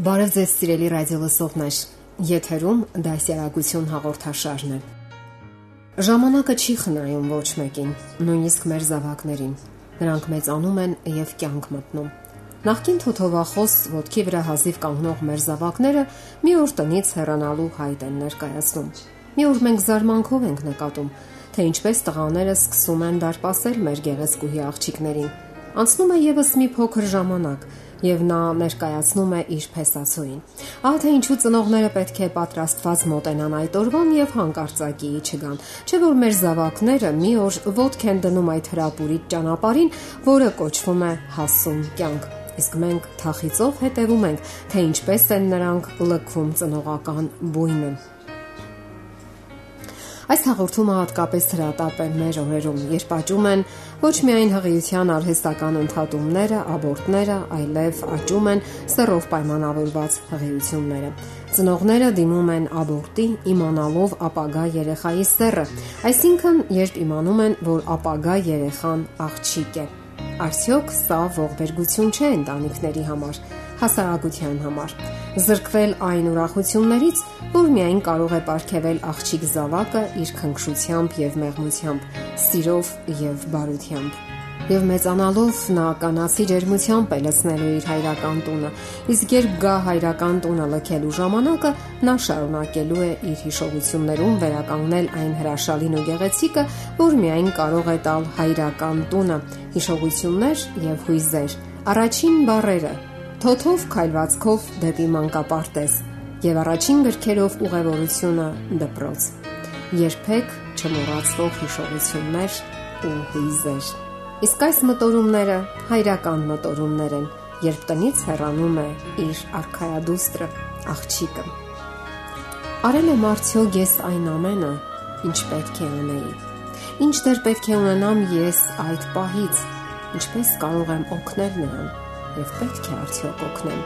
Բարև ձեզ սիրելի ռադիո լսողներ։ Եթերում դասյարակություն հաղորդաշարն է։ Ժամանակը չի խնայում ոչ մեկին, նույնիսկ մեր զավակներին։ Նրանք մեծանում են եւ կյանք մտնում։ Նախքին թոթովախոս ոդքի վրա հազիվ կանգնող մեր զավակները մի օր տնից հեռանալու հայտ են ներկայացնում։ Մի օր մենք զարմանքով ենք նկատում, թե ինչպես տղաները սկսում են դարպասել մեր գեղեցկուհի աղջիկներին։ Անցնում է եւս մի փոքր ժամանակ, եւ նա ներկայացնում է իր փեսացուին։ Ահա թե ինչու ծնողները պետք է պատրաստված մոտենան այդ օրվան եւ հանկարծակի չգան։ Չէ որ մեր զավակները մի օր ոդք են դնում այդ հրապուրիչ ճանապարհին, որը կոչվում է հասուն կյանք։ Իսկ մենք թախիծով հետևում ենք, թե ինչպես են նրանք լքվում ծնողական բույնը։ Այս հաղորդումը հատկապես հրատապ է մեր օրերում, երբ աճում են ոչ միայն հղիության արհեստական ընդհատումները, աբորտները, այլև աճում են սեռով պայմանավորված հղիությունները։ Ծնողները դիմում են աբորտի իմանալով ապագա երեխայի սեռը, այսինքն երբ իմանում են, որ ապագա երեխան աղջիկ է։ Արդյոք սա ողբերգություն չէ ընտանիքների համար, հասարակության համար։ Զրկվել այն ուրախություններից, որ միայն կարող է ապարգևել աղջիկ զավակը իր քնքշությամբ եւ մեղմությամբ, սիրով եւ բարությամբ եւ մեծանալով նա կանացի ջերմությամբ է լցնելու իր հայրական տունը իսկ երբ գա հայրական տունը լքելու ժամանակը նա շարունակելու է իր հիշողություններում վերականգնել այն հրաշալին ու գեղեցիկը որ միայն կարող է տալ հայրական տունը հիշողություններ եւ հույզեր առաջին բառերը. Թոթով քայլվածքով դեպի մանկապարտեզ եւ առաջին գրքերով ուղևորությունը դպրոց։ Երբեք չմոռացվող հիշողություններ ու հույզեր։ Իսկ այս մտորումները հայրական մտորումներ են, երբ տնից հեռանում է իր արխայադուստրը, աղջիկը։ Արել եմ արդյոք ես այն ամենը, ինչ պետք է անեի։ Ինչ դեր պետք է ունենամ ես այդ պահից, ինչպես կարող եմ օգնել նրան եւ պետք է արդյոք օգնեմ։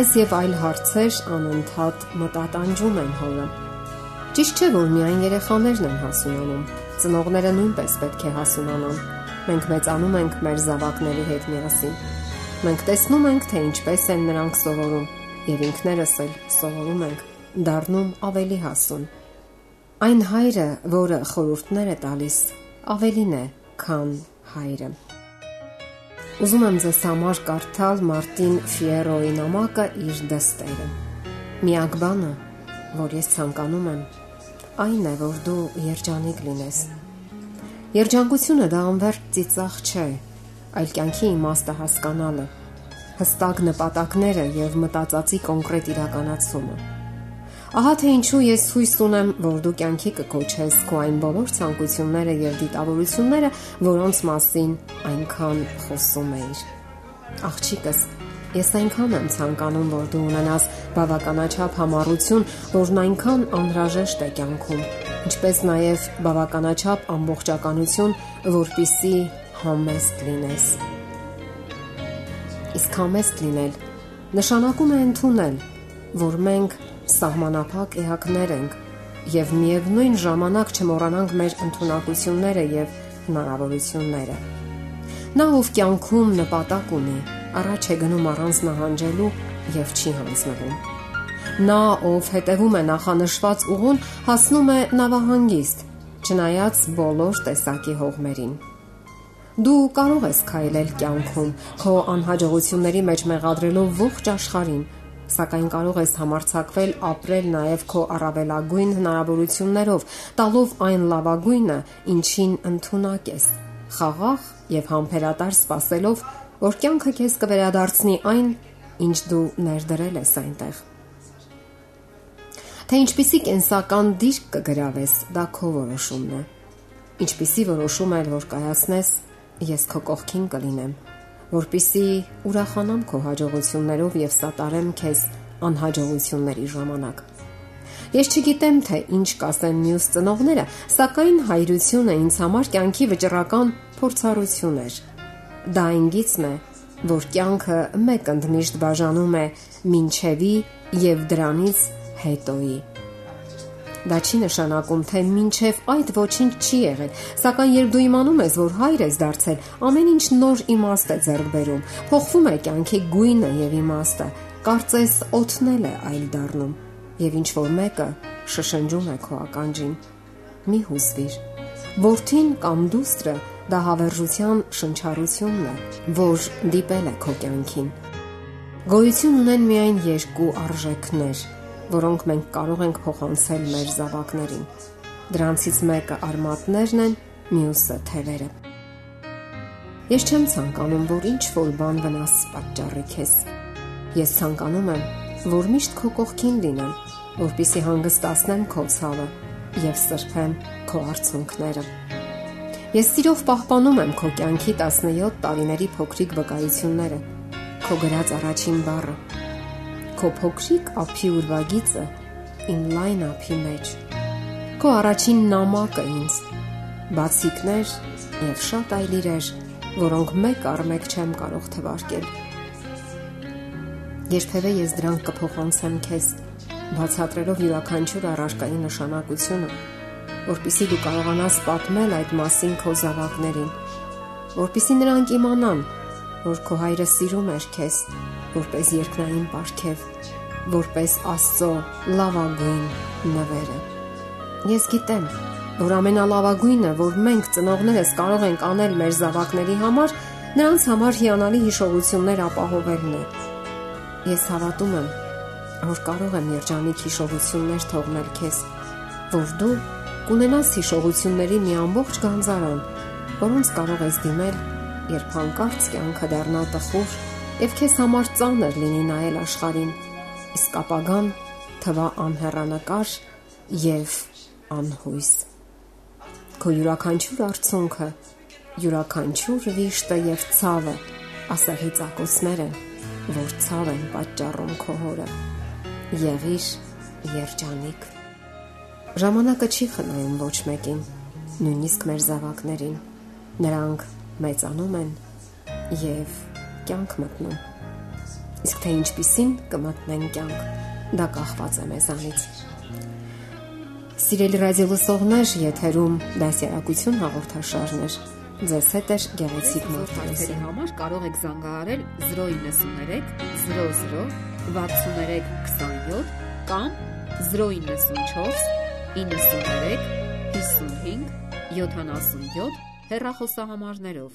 Այս եւ այլ հարցեր անընդհատ մտատանջում են հորը։ Ճիշտ չէ, որ միայն երեխաներն են հասունանում։ Ծնողները նույնպես պետք է հասունանան։ Մենք մեծանում ենք մեր զավակների հետ միասին։ Մենք տեսնում ենք, թե ինչպես են նրանք սովորում եւ ինքներս էլ սովորում ենք դառնում ավելի հասուն։ Այն հայրը, որը խորհուրդներ է տալիս, ավելին է, քան հայրը։ Ուզում եմ ձեզ համար կարդալ Մարտին Ֆիերոյի նամակը իր դստերը։ Միակ բանը, որ ես ցանկանում եմ, այն է, որ դու երջանիկ լինես։ Երջանկությունը դա անվերջ ծիծաղ չէ, այլ կյանքի իմաստը հասկանալը, հստակ նպատակները եւ մտածածի կոնկրետ իրականացումը։ Ահա թե ինչու ես հույս ունեմ, որ դու կյանքի կկոչես քո այն բոլոր ցանկությունները եւ դիտավորությունները, որոնց մասին այնքան խոսում էիր։ Աղջիկս, ես այնքան եմ ցանկանում, որ դու ունենաս բավականաչափ համառություն, որն այնքան անհրաժեշտ է կյանքում, ինչպես նաեւ բավականաչափ ամբողջականություն, որpիսի համեստ լինես։ Իսկ համեստ լինել նշանակում է ընդունել, որ մենք սահմանափակ էակներ ենք եւ միևնույն ժամանակ չմոռանանք մեր ընտունակությունները եւ հնարավորությունները։ Նա ով կյանքում նպատակ ունի, առաջ է գնում առանց նահանջելու եւ չի հանձնվում։ Նա, ով հետևում է նախանշված ուղուն, հասնում է նավահանգիստ, չնայած բոլոր տեսակի հողմերին։ Դու կարող ես քայլել կյանքում, քո անհաջողությունների մեջ մեղադրելով ողջ աշխարհին, սակայն կարող ես համարցակվել ապրել նաև քո առավելագույն հնարավորություններով, տալով այն լավագույնը, ինչին ընդունակ ես։ Խաղաղ եւ համբերատար սпасելով որ կյանքը քեզ կվերադարձնի այն, ինչ դու ներդրել ես այնտեղ։ Թե ինչպիսի կենսական դիրք կգրավես, դա քո որոշումն է։ Ինչպիսի որոշում էլ որ կայացնես, ես քո կողքին կլինեմ որpիսի ուրախանամ քո հաջողություններով եւ սատարեմ քեզ անհաջողությունների ժամանակ։ Ես չգիտեմ, թե ինչ կասեն մյուս ծնողները, սակայն հայրությունը ինձ համար կյանքի վճռական փորձառություն էր։ Դա ինգիցն է, որ կյանքը մեկ ընդմիշտ բաժանում է ինչևի եւ դրանից հետոյի։ Դա չի նշանակում, թե ինչև այդ ոչինչ չի եղել, սակայն երբ դու իմանում ես, որ հայր ես դարձել, ամեն ինչ նոր իմաստ է ձեռք բերում։ Փոխվում է կյանքի գույնը եւ իմաստը, կարծես օթնել է այլ դառնում եւ ինչ որ մեկը շշնջում է քո ականջին։ Մի հուզվիր։ Որդին կամ դուստրը դա հավերժության շնչառությունն է, որ դիպել է քո կյանքին։ Գոյություն ունեն միայն երկու արժեքներ, որոնք մենք կարող ենք փոխանցել մեր զավակներին։ Դրանցից մեկը արմատներն են, մյուսը թևերը։ Ես չեմ ցանկանում, որ ինչ որ բան վնաս պատճառի քեզ։ Ես ցանկանում եմ, որ միշտ քո կողքին լինեմ, որpիսի հանգստացնեմ քո ցավը եւ սրբեմ քո արցունքները։ Ես սիրով պահպանում եմ քո կյանքի 17 տարիների փոքրիկ վկայությունները, քո գրած առաջին բառը, քո փոքրիկ ափի ուրվագիծը իմ լայն ափի մեջ, քո առաջին նամակը ինձ, բացիկներ եւ շատ այլ իրեր, որոնք մեկ առ մեկ չեմ կարող թվարկել։ Երբևէ ես դրանք կփոխանցեմ քեզ բացատրելով յուրաքանչյուր առարկայի նշանակությունը, որpիսի դու կարողանաս պատմել այդ մասին քո զավակներին, որpիսի նրանք իմանան, որ քո հայրը սիրում է քեզ, որպես երկնային ապարքև, որպես Աստծո լավագույն նվերը։ Ես գիտեմ, որ ամենալավագույնը, որ մենք ծնողներս կարող ենք անել մեր զավակների համար, նրանց համար հիանալի հիշողություններ ապահովելն է։ Ես հավատում եմ, որ կարող եմ երջանիկ հիշողություններ թողնել քեզ, որ դու կունենաս հիշողությունների մի ամբողջ գանձարան, որոնց կարող ես դիմել, երբ հանկարծ կյանքը դառնա տխուր եւ քեզ համար ծանր լինի նայել աշխարհին, իսկ ապագան թվա անհեռանկար եւ անհույս։ Քո յուրաքանչյուր արցունքը, յուրաքանչյուր վիշտը եւ ցավը ասեղի ցակոցներ են, որ ցավ են պատճառում քո հորը եղիր երջանիկ։ Ժամանակը չի խնայում ոչ մեկին, նույնիսկ մեր զավակներին։ Նրանք մեծանում են եւ կյանք մտնում։ Իսկ թե ինչպիսին կմտնեն կյանք, դա կախված է մեզանից։ Սիրելի ռադիոլսողներ, եթերում դասյարակություն հաղորդաշարներ։ Ձեզ հետ է գեղեցիկ մոդելների համար կարող եք զանգահարել 093 00 6327 կամ 094 93 55 77 հեռախոսահամարներով